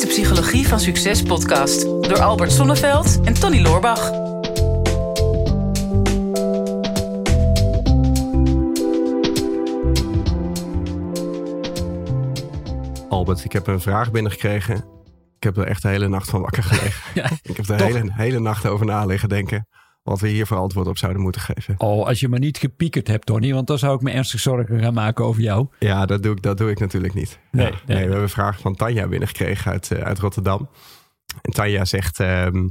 is de Psychologie van Succes podcast door Albert Sonneveld en Tony Loorbach. Albert, ik heb een vraag binnengekregen. Ik heb er echt de hele nacht van wakker gelegen. Ja, ik heb er de hele, hele nacht over na liggen denken. Wat we hier voor antwoord op zouden moeten geven. Oh, als je maar niet gepiekerd hebt, Tony. Want dan zou ik me ernstig zorgen gaan maken over jou. Ja, dat doe ik, dat doe ik natuurlijk niet. Nee, Ja, nee. we hebben een vraag van Tanja binnengekregen uit, eh, uit Rotterdam. En Tanja zegt... ehm,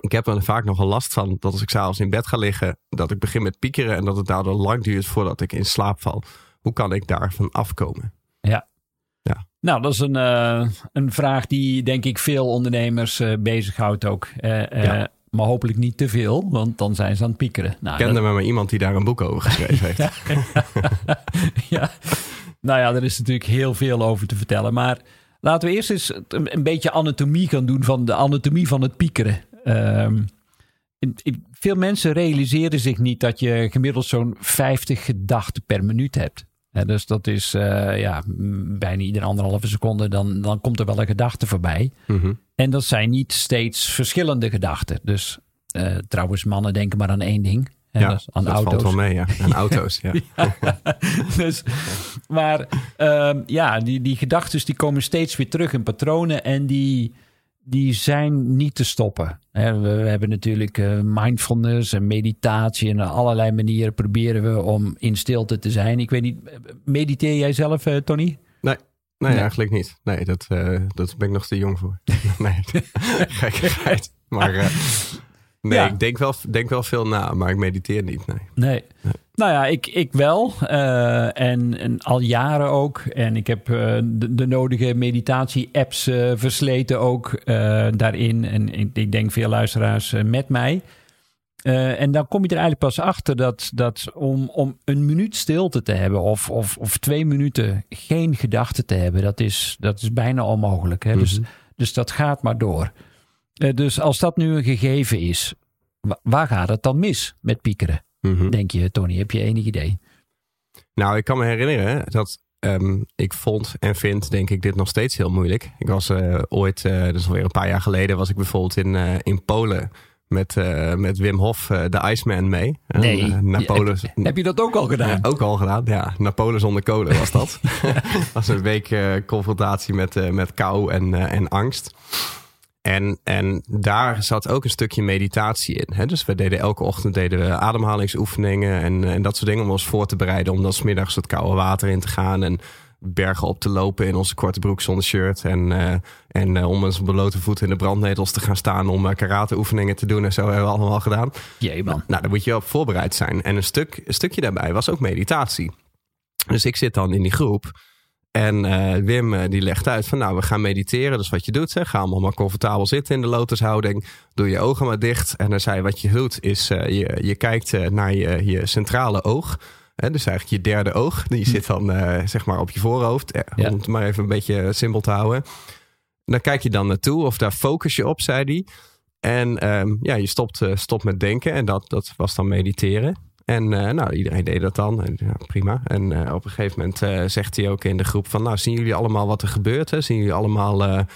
ik heb er vaak nogal last van dat als ik s'avonds in bed ga liggen... dat ik begin met piekeren en dat het daardoor lang duurt voordat ik in slaap val. Hoe kan ik daarvan afkomen? Ja. Ja. Nou, dat is een, eh, een vraag die denk ik veel ondernemers eh bezighoudt ook. Ja. Maar hopelijk niet te veel, want dan zijn ze aan het piekeren. Nou, Ik kende maar, maar iemand die daar een boek over geschreven heeft. ja. Nou ja, er is natuurlijk heel veel over te vertellen. Maar laten we eerst eens een, een beetje anatomie gaan doen van de anatomie van het piekeren. Ehm, veel mensen realiseren zich niet dat je gemiddeld zo'n 50 gedachten per minuut hebt. Dus dat is eh, ja, bijna iedere anderhalve seconde, dan, dan komt er wel een gedachte voorbij. Mhm. En dat zijn niet steeds verschillende gedachten. Dus eh, trouwens, mannen denken maar aan één ding. Ja, dat is aan dat auto's. valt wel mee, ja. En auto's, ja. dus, maar ehm, ja, die, die gedachten die komen steeds weer terug in patronen en die, die zijn niet te stoppen. We, we hebben natuurlijk eh, mindfulness en meditatie en allerlei manieren proberen we om in stilte te zijn. Ik weet niet, mediteer jij zelf, eh, Tony? Nee, nee, Nee. eigenlijk niet. Nee, dat, eh, dat ben ik nog te jong voor. nee, gekkigheid. Maar eh, nee, Ja. ik denk wel, denk wel veel na, maar ik mediteer niet. Nee. Nee. Nou ja, ik, ik wel. Eh, en, en al jaren ook. En ik heb eh, de, de nodige meditatie-apps eh, versleten ook daarin. En ik, ik denk veel luisteraars met mij. En dan kom je er eigenlijk pas achter dat, dat om, om een minuut stilte te hebben... Of, of, of twee minuten geen gedachten te hebben... dat is, dat is bijna onmogelijk. Hè? dus, dus dat gaat maar door. Dus als dat nu een gegeven is... wa- waar gaat het dan mis met piekeren? Mhm. Denk je, Tony, heb je enig idee? Nou, ik kan me herinneren dat ehm, ik vond en vind, denk ik, dit nog steeds heel moeilijk. Ik was eh, ooit, eh dus alweer een paar jaar geleden, was ik bijvoorbeeld in, eh, in Polen met, met Wim Hof, eh, de Iceman, mee. Naar Polen. Heb, heb je dat ook al gedaan? Ja, ook al gedaan, ja. Naar Polen zonder kolen was dat. was een week confrontatie met, met kou en, en angst. En, en daar zat ook een stukje meditatie in. Hè? Dus we deden elke ochtend deden we ademhalingsoefeningen en, en dat soort dingen om ons voor te bereiden. Om dan 's middags het koude water in te gaan en bergen op te lopen in onze korte broek zonder shirt. En, eh, en eh, om onze blote voeten in de brandnetels te gaan staan om uh, karate oefeningen te doen. En zo hebben we allemaal gedaan. Jee, man. Nou, daar moet je wel op voorbereid zijn. En een, stuk, een stukje daarbij was ook meditatie. Dus ik zit dan in die groep. En eh, Wim eh, die legt uit van nou, we gaan mediteren. Dus wat je doet, zeg, ga allemaal maar comfortabel zitten in de lotushouding. Doe je ogen maar dicht. En dan zei wat je doet is, eh, je, je kijkt naar je, je centrale oog. Hè, dus eigenlijk je derde oog. Die zit dan zeg maar op je voorhoofd. Eh, Ja. Om het maar even een beetje simpel te houden. Daar kijk je dan naartoe of daar focus je op, zei hij. En ehm, ja, je stopt, stopt met denken. En dat, dat was dan mediteren. En eh, nou, iedereen deed dat dan. En, ja, prima. En eh, op een gegeven moment eh, zegt hij ook in de groep van... Nou, zien jullie allemaal wat er gebeurt? Hè? Zien jullie allemaal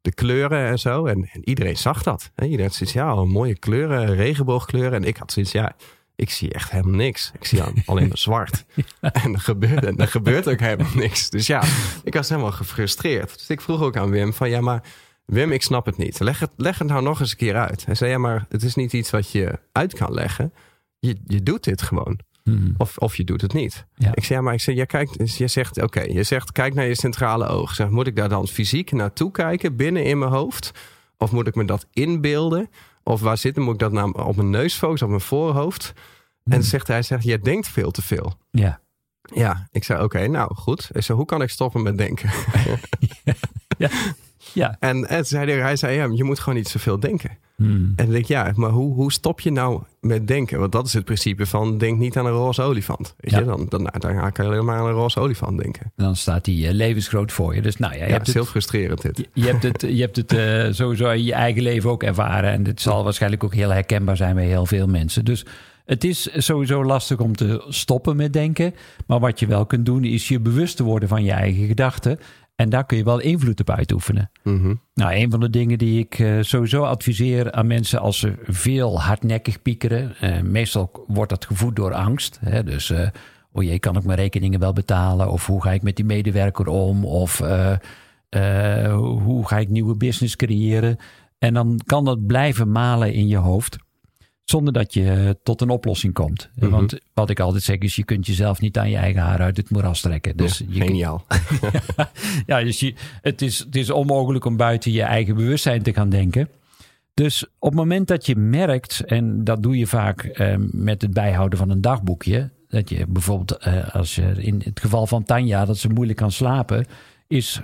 de kleuren en zo? En, en iedereen zag dat. Hè? Iedereen had zoiets, ja, oh, mooie kleuren, regenboogkleuren. En ik had zoiets, ja, ik zie echt helemaal niks. Ik zie alleen maar zwart. En er gebeurt, en er gebeurt ook helemaal niks. Dus ja, ik was helemaal gefrustreerd. Dus ik vroeg ook aan Wim van, ja, maar... Wim, ik snap het niet. Leg het, leg het nou nog eens een keer uit. Hij zei, ja, maar het is niet iets wat je uit kan leggen. Je, je doet dit gewoon. Hmm. Of, of je doet het niet. Ja. Ik zei, ja, maar ik zei, jij kijkt, dus je zegt, oké, je zegt, kijk naar je centrale oog. Zeg, moet ik daar dan fysiek naartoe kijken, binnen in mijn hoofd? Of moet ik me dat inbeelden? Of waar zit het? Moet ik dat nou op mijn neus focussen, op mijn voorhoofd? En zegt hij, zegt, jij denkt veel te veel. Ja. Ja, ik zei, oké, nou goed. Ik zei, hoe kan ik stoppen met denken? Ja. Ja. En, en zei hij, hij zei, ja, je moet gewoon niet zoveel denken. Hmm. En dan denk ik, ja, maar hoe, hoe stop je nou met denken? Want dat is het principe van denk niet aan een roze olifant. Weet Ja. je, dan, dan, dan kan je alleen maar aan een roze olifant denken. Dan staat die eh, levensgroot voor je. Dus nou ja, je Ja, hebt het is heel frustrerend dit. je, je hebt het, je hebt het eh, sowieso in je eigen leven ook ervaren. En dit zal waarschijnlijk ook heel herkenbaar zijn bij heel veel mensen. Dus het is sowieso lastig om te stoppen met denken. Maar wat je wel kunt doen, is je bewust te worden van je eigen gedachten. En daar kun je wel invloed op uitoefenen. Mhm. Nou, een van de dingen die ik eh, sowieso adviseer aan mensen als ze veel hardnekkig piekeren. eh, meestal wordt dat gevoed door angst. Hè? Dus, eh oh jee, kan ik mijn rekeningen wel betalen? Of hoe ga ik met die medewerker om? Of hoe ga ik nieuwe business creëren? En dan kan dat blijven malen in je hoofd. Zonder dat je tot een oplossing komt. Mhm. Want wat ik altijd zeg is, je kunt jezelf niet aan je eigen haar uit het moeras trekken. Dus Ja, je kunt- geniaal. ja, dus je, het, is, het is onmogelijk om buiten je eigen bewustzijn te gaan denken. Dus op het moment dat je merkt, en dat doe je vaak eh, met het bijhouden van een dagboekje. Dat je bijvoorbeeld, eh, als je in het geval van Tanja, dat ze moeilijk kan slapen, is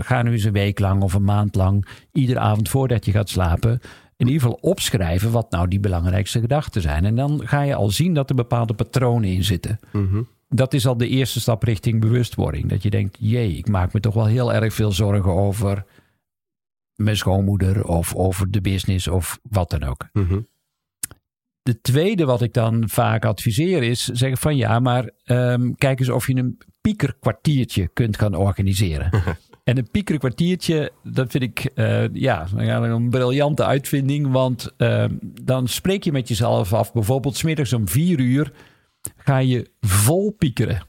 ga nu eens een week lang of een maand lang, iedere avond voordat je gaat slapen, in ieder geval opschrijven wat nou die belangrijkste gedachten zijn. En dan ga je al zien dat er bepaalde patronen in zitten Mhm. dat is al de eerste stap richting bewustwording. Dat je denkt, jee, ik maak me toch wel heel erg veel zorgen over mijn schoonmoeder of over de business of wat dan ook. Mhm. De tweede wat ik dan vaak adviseer is zeggen van ja, maar ehm, kijk eens of je een piekerkwartiertje kunt gaan organiseren. en een piekerkwartiertje, dat vind ik eh, ja, een briljante uitvinding, want ehm, dan spreek je met jezelf af, bijvoorbeeld smiddags om vier uur ga je vol piekeren.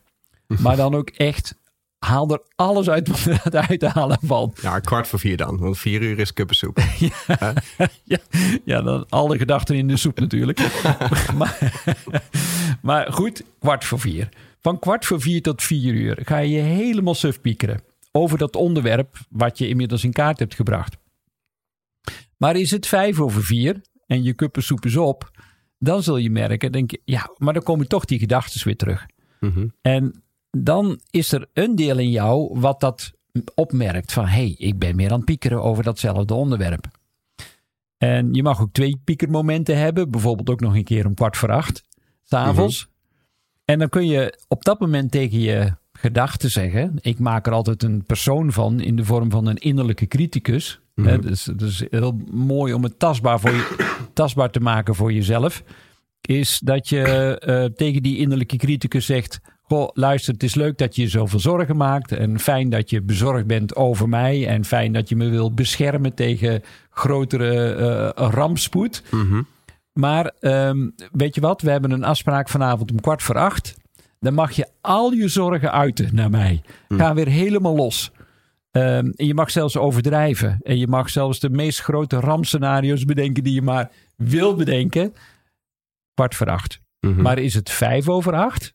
Maar dan ook echt, haal er alles uit wat eruit te halen valt. Ja, kwart voor vier dan. Want vier uur is kuppensoep. Ja, ja, dan alle gedachten in de soep natuurlijk. maar, maar goed, kwart voor vier. Van kwart voor vier tot vier uur ga je je helemaal suf piekeren. Over dat onderwerp wat je inmiddels in kaart hebt gebracht. Maar is het vijf over vier en je kuppensoep is op, dan zul je merken, denk je, ja, maar dan komen toch die gedachten weer terug. Mhm. En dan is er een deel in jou wat dat opmerkt van hé, hey, ik ben meer aan het piekeren over datzelfde onderwerp. En je mag ook twee piekermomenten hebben, bijvoorbeeld ook nog een keer om kwart voor acht, s'avonds. En dan kun je op dat moment tegen je gedachten zeggen, ik maak er altijd een persoon van in de vorm van een innerlijke criticus. Mhm. Hè, dus het is heel mooi om het tastbaar, voor je, tastbaar te maken voor jezelf. Is dat je eh, tegen die innerlijke criticus zegt: Goh, luister, het is leuk dat je je zoveel zorgen maakt. En fijn dat je bezorgd bent over mij. En fijn dat je me wilt beschermen tegen grotere eh, rampspoed. Mhm. Maar ehm, weet je wat? We hebben een afspraak vanavond om kwart voor acht. Dan mag je al je zorgen uiten naar mij. Ga weer helemaal los. Ehm, en je mag zelfs overdrijven. En je mag zelfs de meest grote rampscenario's bedenken die je maar wil bedenken. Kwart voor acht. Mhm. Maar is het vijf over acht?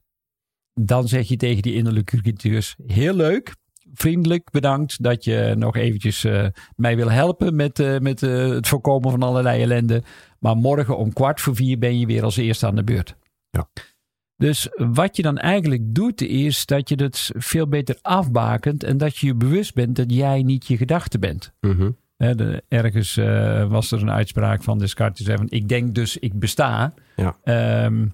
Dan zeg je tegen die innerlijke criticus: heel leuk, vriendelijk, bedankt dat je nog eventjes eh, mij wil helpen met, eh, met eh, het voorkomen van allerlei ellende. Maar morgen om kwart voor vier ben je weer als eerste aan de beurt. Ja. Dus wat je dan eigenlijk doet, is dat je het veel beter afbakent en dat je je bewust bent dat jij niet je gedachte bent. Mhm. De- ergens eh, was er een uitspraak van Descartes die zei van ik denk dus ik besta. Ja. Ehm,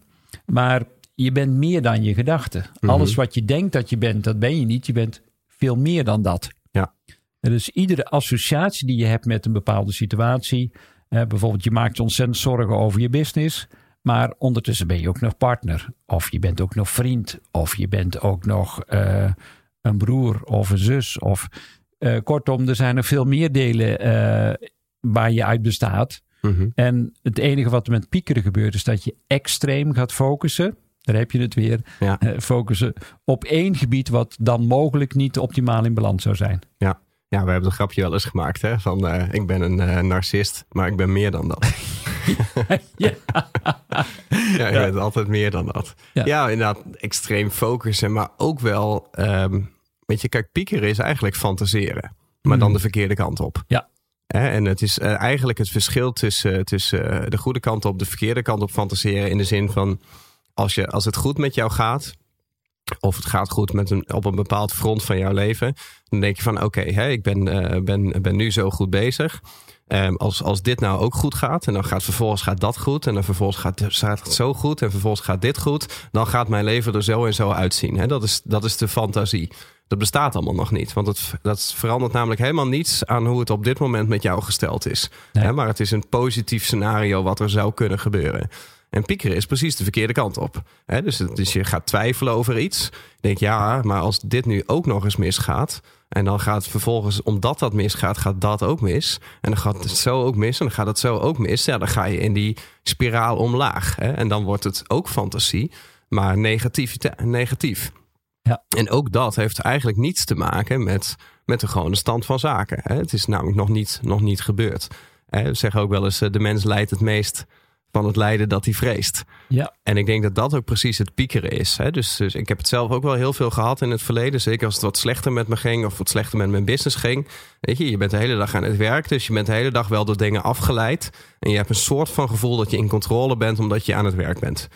maar je bent meer dan je gedachten. Mhm. Alles wat je denkt dat je bent, dat ben je niet. Je bent veel meer dan dat. Ja. En dus iedere associatie die je hebt met een bepaalde situatie. bijvoorbeeld je maakt je ontzettend zorgen over je business. Maar ondertussen ben je ook nog partner. Of je bent ook nog vriend. Of je bent ook nog eh, een broer of een zus. Of eh, kortom, er zijn er veel meer delen eh, waar je uit bestaat. Mhm. En het enige wat er met piekeren gebeurt, is dat je extreem gaat focussen. Daar heb je het weer. Ja. focussen op één gebied wat dan mogelijk niet optimaal in balans zou zijn. Ja. ja, we hebben het grapje wel eens gemaakt. Hè? Van ik ben een narcist, maar ik ben meer dan dat. ja. Ja, je bent altijd meer dan dat. Ja. Ja, inderdaad, extreem focussen, maar ook wel, weet je, kijk, piekeren is eigenlijk fantaseren, maar dan de verkeerde kant op. Ja. En het is eh, eigenlijk het verschil tussen, tussen eh, de goede kant op, de verkeerde kant op fantaseren, in de zin van, als, je, als het goed met jou gaat, of het gaat goed met een, op een bepaald front van jouw leven, dan denk je van, oké, hè, ik ben, eh, ben, ben nu zo goed bezig. Ehm, als, als dit nou ook goed gaat en dan gaat vervolgens gaat dat goed en dan vervolgens gaat, gaat het zo goed en vervolgens gaat dit goed, dan gaat mijn leven er zo en zo uitzien. Hè? Dat, is, dat is de fantasie. Dat bestaat allemaal nog niet, want het, dat verandert namelijk helemaal niets aan hoe het op dit moment met jou gesteld is. Nee. Maar het is een positief scenario wat er zou kunnen gebeuren. En piekeren is precies de verkeerde kant op. Hè? Dus, dus je gaat twijfelen over iets. Denk ja, maar als dit nu ook nog eens misgaat. En dan gaat vervolgens, omdat dat misgaat, gaat dat ook mis. En dan gaat het zo ook mis. En dan gaat het zo ook mis. Ja, dan ga je in die spiraal omlaag. Hè? En dan wordt het ook fantasie, maar negatief. negatief. Ja. En ook dat heeft eigenlijk niets te maken met, met de gewone stand van zaken. Hè? Het is namelijk nog niet, nog niet gebeurd. Hè? We zeggen ook wel eens, eh, de mens lijdt het meest van het lijden dat hij vreest. Ja. En ik denk dat dat ook precies het piekeren is. Hè? Dus, dus ik heb het zelf ook wel heel veel gehad in het verleden. Zeker als het wat slechter met me ging of wat slechter met mijn business ging. Weet je, je bent de hele dag aan het werk. Dus je bent de hele dag wel door dingen afgeleid. En je hebt een soort van gevoel dat je in controle bent omdat je aan het werk bent.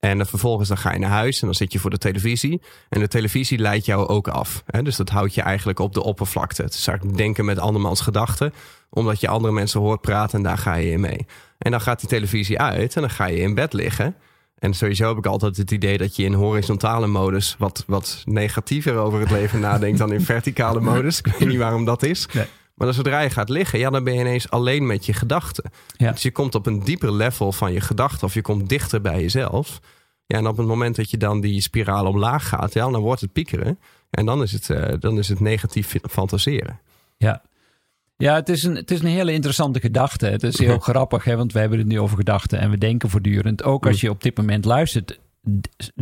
En dan vervolgens dan ga je naar huis en dan zit je voor de televisie. En de televisie leidt jou ook af. Hè? Dus dat houdt je eigenlijk op de oppervlakte. Het is eigenlijk denken met andermans gedachten. Omdat je andere mensen hoort praten en daar ga je in mee. En dan gaat die televisie uit en dan ga je in bed liggen. En sowieso heb ik altijd het idee dat je in horizontale modus wat, wat negatiever over het leven nadenkt dan in verticale modus. Ik weet niet waarom dat is. Nee. Maar dan zodra je gaat liggen, ja, dan ben je ineens alleen met je gedachten. Ja. Dus je komt op een dieper level van je gedachten of je komt dichter bij jezelf. Ja, en op het moment dat je dan die spiraal omlaag gaat, ja, dan wordt het piekeren. En dan is het, eh, dan is het negatief fantaseren. Ja. Ja, het is, een, het is een hele interessante gedachte. Het is heel grappig, hè, want we hebben het nu over gedachten en we denken voortdurend. Ook als je op dit moment luistert,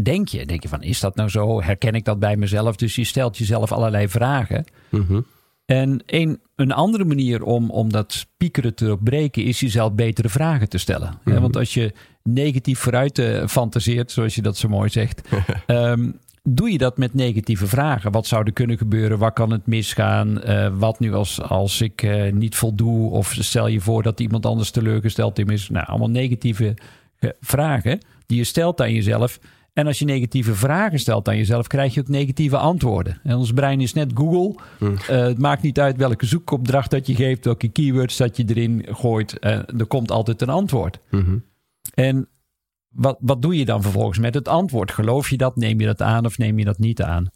denk je, denk je van, is dat nou zo? Herken ik dat bij mezelf? Dus je stelt jezelf allerlei vragen. Mhm. En een, een andere manier om, om dat piekeren te doorbreken is jezelf betere vragen te stellen. Ja, want als je negatief vooruit eh, fantaseert, zoals je dat zo mooi zegt, ehm, doe je dat met negatieve vragen. Wat zou er kunnen gebeuren? Waar kan het misgaan? Eh, wat nu als, als ik eh, niet voldoe? Of stel je voor dat iemand anders teleurgesteld is? Nou, allemaal negatieve vragen die je stelt aan jezelf. En als je negatieve vragen stelt aan jezelf, krijg je ook negatieve antwoorden. En ons brein is net Google. Eh, het maakt niet uit welke zoekopdracht dat je geeft, welke keywords dat je erin gooit. Eh, er komt altijd een antwoord. Mhm. En wat, wat doe je dan vervolgens met het antwoord? Geloof je dat? Neem je dat aan of neem je dat niet aan?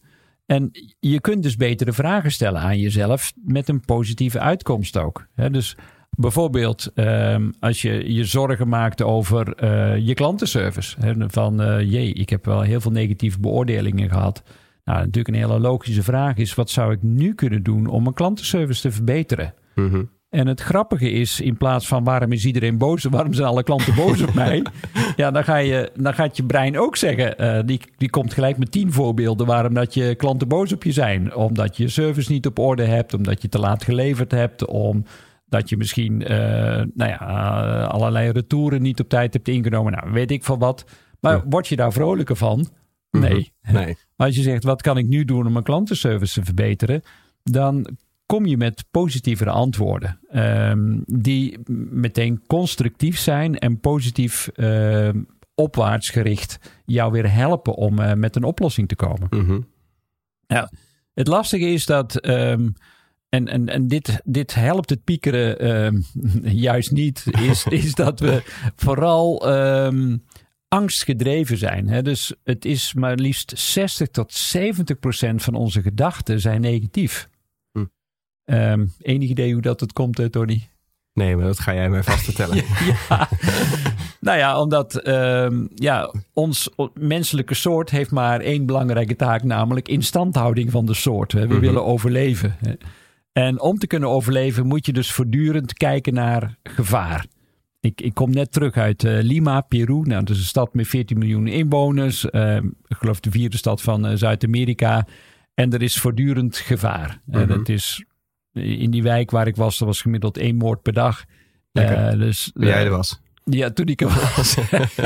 En je kunt dus betere vragen stellen aan jezelf met een positieve uitkomst ook. Hè, dus bijvoorbeeld ehm, als je je zorgen maakt over eh, je klantenservice. Hè, van eh, jee, ik heb wel heel veel negatieve beoordelingen gehad. Nou, natuurlijk een hele logische vraag is: wat zou ik nu kunnen doen om mijn klantenservice te verbeteren? Mhm. En het grappige is, in plaats van waarom is iedereen boos, waarom zijn alle klanten boos op mij? Ja, dan, ga je, dan gaat je brein ook zeggen, eh, die, die komt gelijk met tien voorbeelden waarom dat je klanten boos op je zijn. Omdat je service niet op orde hebt, omdat je te laat geleverd hebt, omdat je misschien eh, nou ja, eh, allerlei retouren niet op tijd hebt ingenomen. Nou, weet ik van wat. Maar Ja. word je daar vrolijker van? Nee. Nee. Maar als je zegt, wat kan ik nu doen om mijn klantenservice te verbeteren? Dan kom je met positievere antwoorden. ehm, die meteen constructief zijn en positief ehm, opwaarts gericht jou weer helpen om eh, met een oplossing te komen. Mhm. Het lastige is dat, ehm, en, en, en dit, dit helpt het piekeren ehm, juist niet, is, is dat we vooral ehm, angstgedreven zijn. Hè? Dus het is maar liefst 60 tot 70 procent van onze gedachten zijn negatief. Hm. Ehm, enig idee hoe dat het komt, eh, Tony? Nee, maar dat ga jij mij vast vertellen. ja. nou ja, omdat ehm, ja, ons menselijke soort heeft maar één belangrijke taak, namelijk instandhouding van de soort. hè. We Mhm. willen overleven. hè. En om te kunnen overleven moet je dus voortdurend kijken naar gevaar. Ik, ik kom net terug uit eh, Lima, Peru. Nou, dat is een stad met 14 miljoen inwoners. Ehm, ik geloof de vierde stad van eh, Zuid-Amerika. En er is voortdurend gevaar. Eh, Mhm. dat is in die wijk waar ik was, er was gemiddeld één moord per dag. Dus, jij er was. ja, toen ik er was.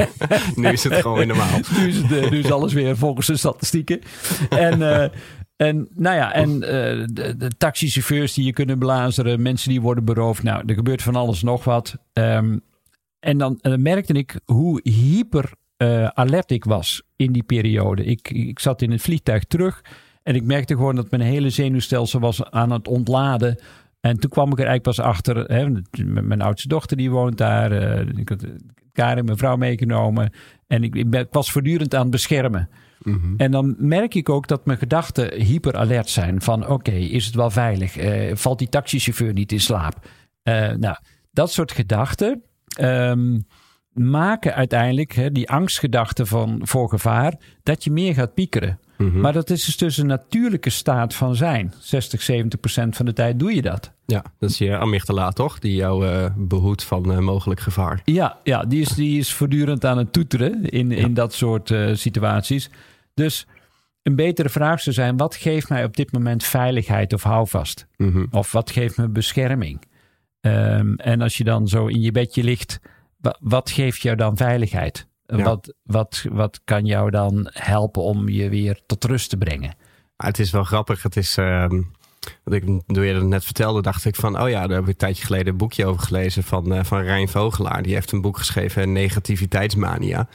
nu is het gewoon weer normaal. nu, is het, nu is alles weer volgens de statistieken. En, en nou ja, en eh, de, taxichauffeurs die je kunnen belazeren, mensen die worden beroofd. Nou, er gebeurt van alles nog wat. Ehm, en dan merkte ik hoe hyper eh, alert ik was in die periode. Ik, ik zat in het vliegtuig terug en ik merkte gewoon dat mijn hele zenuwstelsel was aan het ontladen. En toen kwam ik er eigenlijk pas achter. Hè, mijn oudste dochter die woont daar. eh, ik had Karin, mijn vrouw, meegenomen. En ik, ik was voortdurend aan het beschermen. Mhm. En dan merk ik ook dat mijn gedachten hyper alert zijn. Van oké, is het wel veilig? Eh, valt die taxichauffeur niet in slaap? Eh, nou, dat soort gedachten. ehm, maken uiteindelijk hè, die angstgedachte van voor gevaar dat je meer gaat piekeren. Mhm. Maar dat is dus, dus een natuurlijke staat van zijn. 60, 70 procent van de tijd doe je dat. Ja, dat is je amygdala toch? Die jou eh, behoedt van mogelijk gevaar. Ja, ja die, is, die is voortdurend aan het toeteren in, in dat soort eh, situaties. Dus een betere vraag zou zijn: wat geeft mij op dit moment veiligheid of houvast? Mhm. Of wat geeft me bescherming? Ehm, en als je dan zo in je bedje ligt, wa- wat geeft jou dan veiligheid? Ja. Wat, wat, wat kan jou dan helpen om je weer tot rust te brengen? Maar het is wel grappig. Het is, ehm, wat ik, toen je dat net vertelde, dacht ik van, oh ja, daar heb ik een tijdje geleden een boekje over gelezen van, eh, van Rijn Vogelaar. Die heeft een boek geschreven, Negativiteitsmania.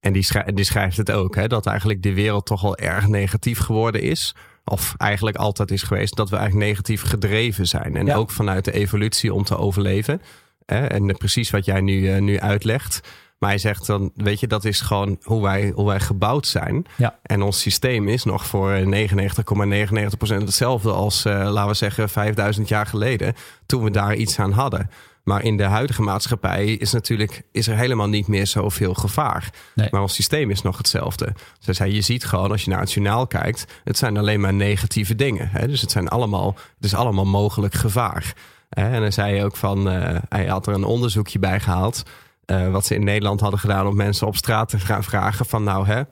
En die, schrij- die schrijft het ook, hè, dat eigenlijk de wereld toch al erg negatief geworden is. Of eigenlijk altijd is geweest dat we eigenlijk negatief gedreven zijn. En Ja. ook vanuit de evolutie om te overleven. Hè, en precies wat jij nu, eh, nu uitlegt. Maar hij zegt dan, weet je, dat is gewoon hoe wij, hoe wij gebouwd zijn. Ja. En ons systeem is nog voor eh, 99,99% hetzelfde als, eh, laten we zeggen, 5000 jaar geleden. Toen we daar iets aan hadden. Maar in de huidige maatschappij is natuurlijk is er helemaal niet meer zoveel gevaar. Nee. Maar ons systeem is nog hetzelfde. Ze zei, je ziet gewoon als je naar het journaal kijkt, het zijn alleen maar negatieve dingen. Hè? Dus het zijn allemaal, het is allemaal mogelijk gevaar. En dan zei hij ook van, eh, hij had er een onderzoekje bij gehaald. eh, wat ze in Nederland hadden gedaan om mensen op straat te gaan vragen van nou hè,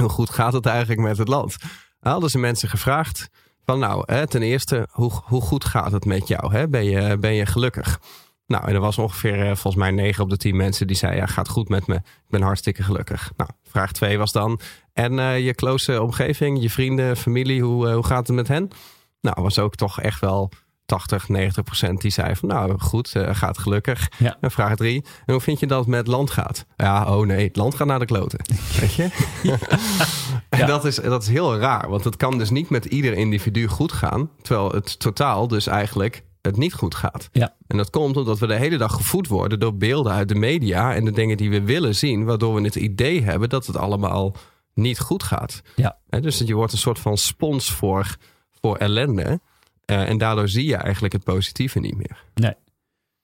hoe goed gaat het eigenlijk met het land? Dan hadden ze mensen gevraagd van nou, hè, ten eerste, hoe, hoe goed gaat het met jou? Hè? Ben, je, ben je gelukkig? Nou, en er was ongeveer eh, volgens mij 9 op de 10 mensen die zeiden: Ja, gaat goed met me. Ik ben hartstikke gelukkig. Nou, vraag 2 was dan: En eh, je close omgeving, je vrienden, familie, hoe, eh, hoe gaat het met hen? Nou, was ook toch echt wel 80, 90 procent die zei van nou goed, eh, gaat gelukkig. Ja. En vraag drie, en hoe vind je dat het met land gaat? Ja, oh nee, het land gaat naar de kloten. Weet je? en Ja. dat, is, dat is heel raar, want het kan dus niet met ieder individu goed gaan, terwijl het totaal dus eigenlijk het niet goed gaat. Ja. En dat komt omdat we de hele dag gevoed worden door beelden uit de media en de dingen die we willen zien, waardoor we het idee hebben dat het allemaal niet goed gaat. Ja. Hè, dus je wordt een soort van spons voor, voor ellende. Eh, en daardoor zie je eigenlijk het positieve niet meer. Nee.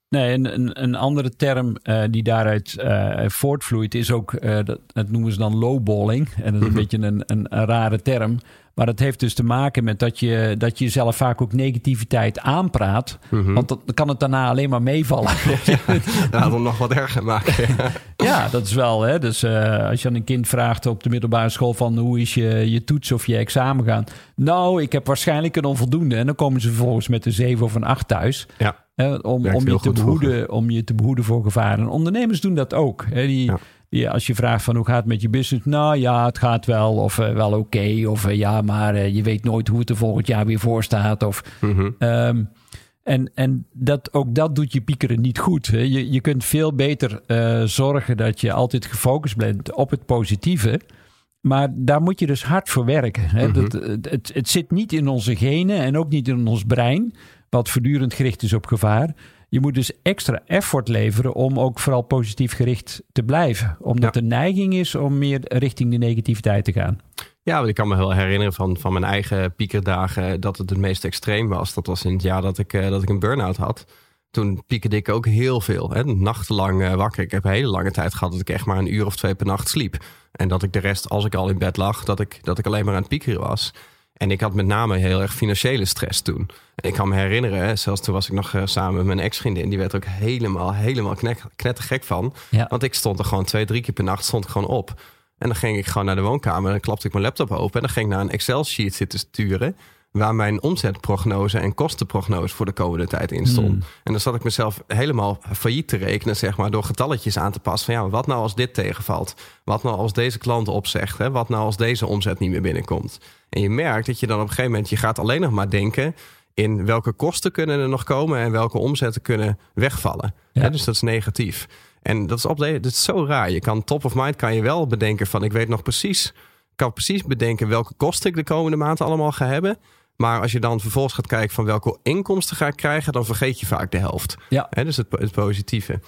Nee, een, een, andere term eh, die daaruit eh, voortvloeit is ook, eh, dat, dat noemen ze dan lowballing. En dat is een beetje een, een, een rare term. Maar dat heeft dus te maken met dat je, dat je zelf vaak ook negativiteit aanpraat. Want dan kan het daarna alleen maar meevallen. Dat had hem nog wat erger maken. Ja, dat is wel. Hè? Dus als je aan een kind vraagt op de middelbare school van hoe is je, je toets of je examen gaan. Nou, ik heb waarschijnlijk een onvoldoende. En dan komen ze vervolgens met een 7 of een 8 thuis. ja. Hè, om, om, je te behoeden, om je te behoeden voor gevaar. En ondernemers doen dat ook. Hè? Die, Ja. die, als je vraagt van hoe gaat het met je business? Nou ja, het gaat wel. Of eh, wel oké. Of eh, ja, maar eh, je weet nooit hoe het er volgend jaar weer voor staat. Of, Mhm. Ehm, en en dat, ook dat doet je piekeren niet goed. Hè. Je, je kunt veel beter zorgen dat je altijd gefocust bent op het positieve. Maar daar moet je dus hard voor werken. Hè. Mhm. dat, het, het, het zit niet in onze genen en ook niet in ons brein, wat voortdurend gericht is op gevaar. Je moet dus extra effort leveren om ook vooral positief gericht te blijven. Omdat Ja. de neiging is om meer richting de negativiteit te gaan. Ja, want ik kan me wel herinneren van, van mijn eigen piekerdagen dat het het meest extreem was. Dat was in het jaar dat ik, eh, dat ik een burn-out had. Toen piekerde ik ook heel veel. Hè? Nachtenlang eh, wakker. Ik heb een hele lange tijd gehad dat ik echt maar een uur of twee per nacht sliep. En dat ik de rest, als ik al in bed lag, dat ik, dat ik alleen maar aan het piekeren was. En ik had met name heel erg financiële stress toen. En ik kan me herinneren, zelfs toen was ik nog eh, samen met mijn ex-vriendin. Die werd er ook helemaal, helemaal knettergek van. Ja. Want ik stond er gewoon twee, drie keer per nacht stond ik gewoon op. En dan ging ik gewoon naar de woonkamer en dan klapte ik mijn laptop open. En dan ging ik naar een Excel-sheet zitten sturen. Waar mijn omzetprognose en kostenprognose voor de komende tijd in stond. Hmm. En dan zat ik mezelf helemaal failliet te rekenen, zeg maar, door getalletjes aan te passen. Van ja, wat nou als dit tegenvalt? Wat nou als deze klant opzegt? Hè? Wat nou als deze omzet niet meer binnenkomt? En je merkt dat je dan op een gegeven moment, je gaat alleen nog maar denken in welke kosten kunnen er nog komen en welke omzetten kunnen wegvallen. Ja. Hè, dus dat is negatief. En dat is, op de, dat is zo raar. Je kan top of mind kan je wel bedenken van ik weet nog precies, kan precies bedenken welke kosten ik de komende maand allemaal ga hebben. Maar als je dan vervolgens gaat kijken van welke inkomsten ga ik krijgen, dan vergeet je vaak de helft. Ja. Dus het, het positieve.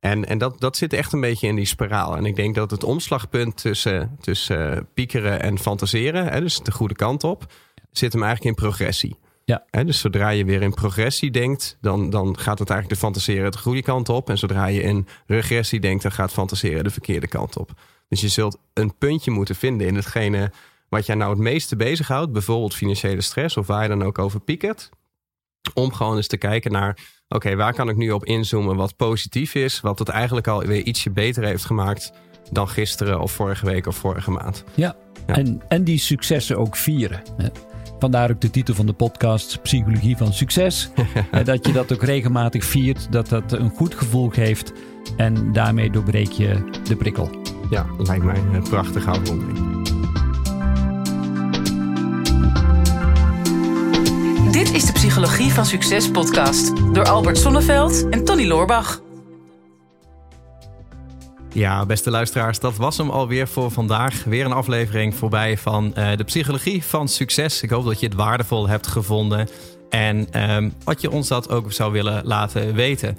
En, en dat, dat zit echt een beetje in die spiraal. En ik denk dat het omslagpunt tussen, tussen eh, piekeren en fantaseren, hè, dus de goede kant op, zit hem eigenlijk in progressie. Ja. dus zodra je weer in progressie denkt, dan, dan gaat het eigenlijk de fantaseren de goede kant op. En zodra je in regressie denkt, dan gaat fantaseren de verkeerde kant op. Dus je zult een puntje moeten vinden in hetgene wat jij nou het meeste bezighoudt. Bijvoorbeeld financiële stress of waar je dan ook over piekert. Om gewoon eens te kijken naar, oké, waar kan ik nu op inzoomen wat positief is. Wat het eigenlijk alweer ietsje beter heeft gemaakt dan gisteren of vorige week of vorige maand. Ja, Ja. En, en die successen ook vieren. hè. Vandaar ook de titel van de podcast, Psychologie van Succes. Dat je dat ook regelmatig viert, dat dat een goed gevoel geeft. En daarmee doorbreek je de prikkel. Ja, lijkt mij een prachtige afronding. Dit is de Psychologie van Succes podcast door Albert Sonneveld en Tony Loorbach. Ja, beste luisteraars, dat was hem alweer voor vandaag. Weer een aflevering voorbij van eh, de psychologie van succes. Ik hoop dat je het waardevol hebt gevonden en ehm, wat je ons dat ook zou willen laten weten.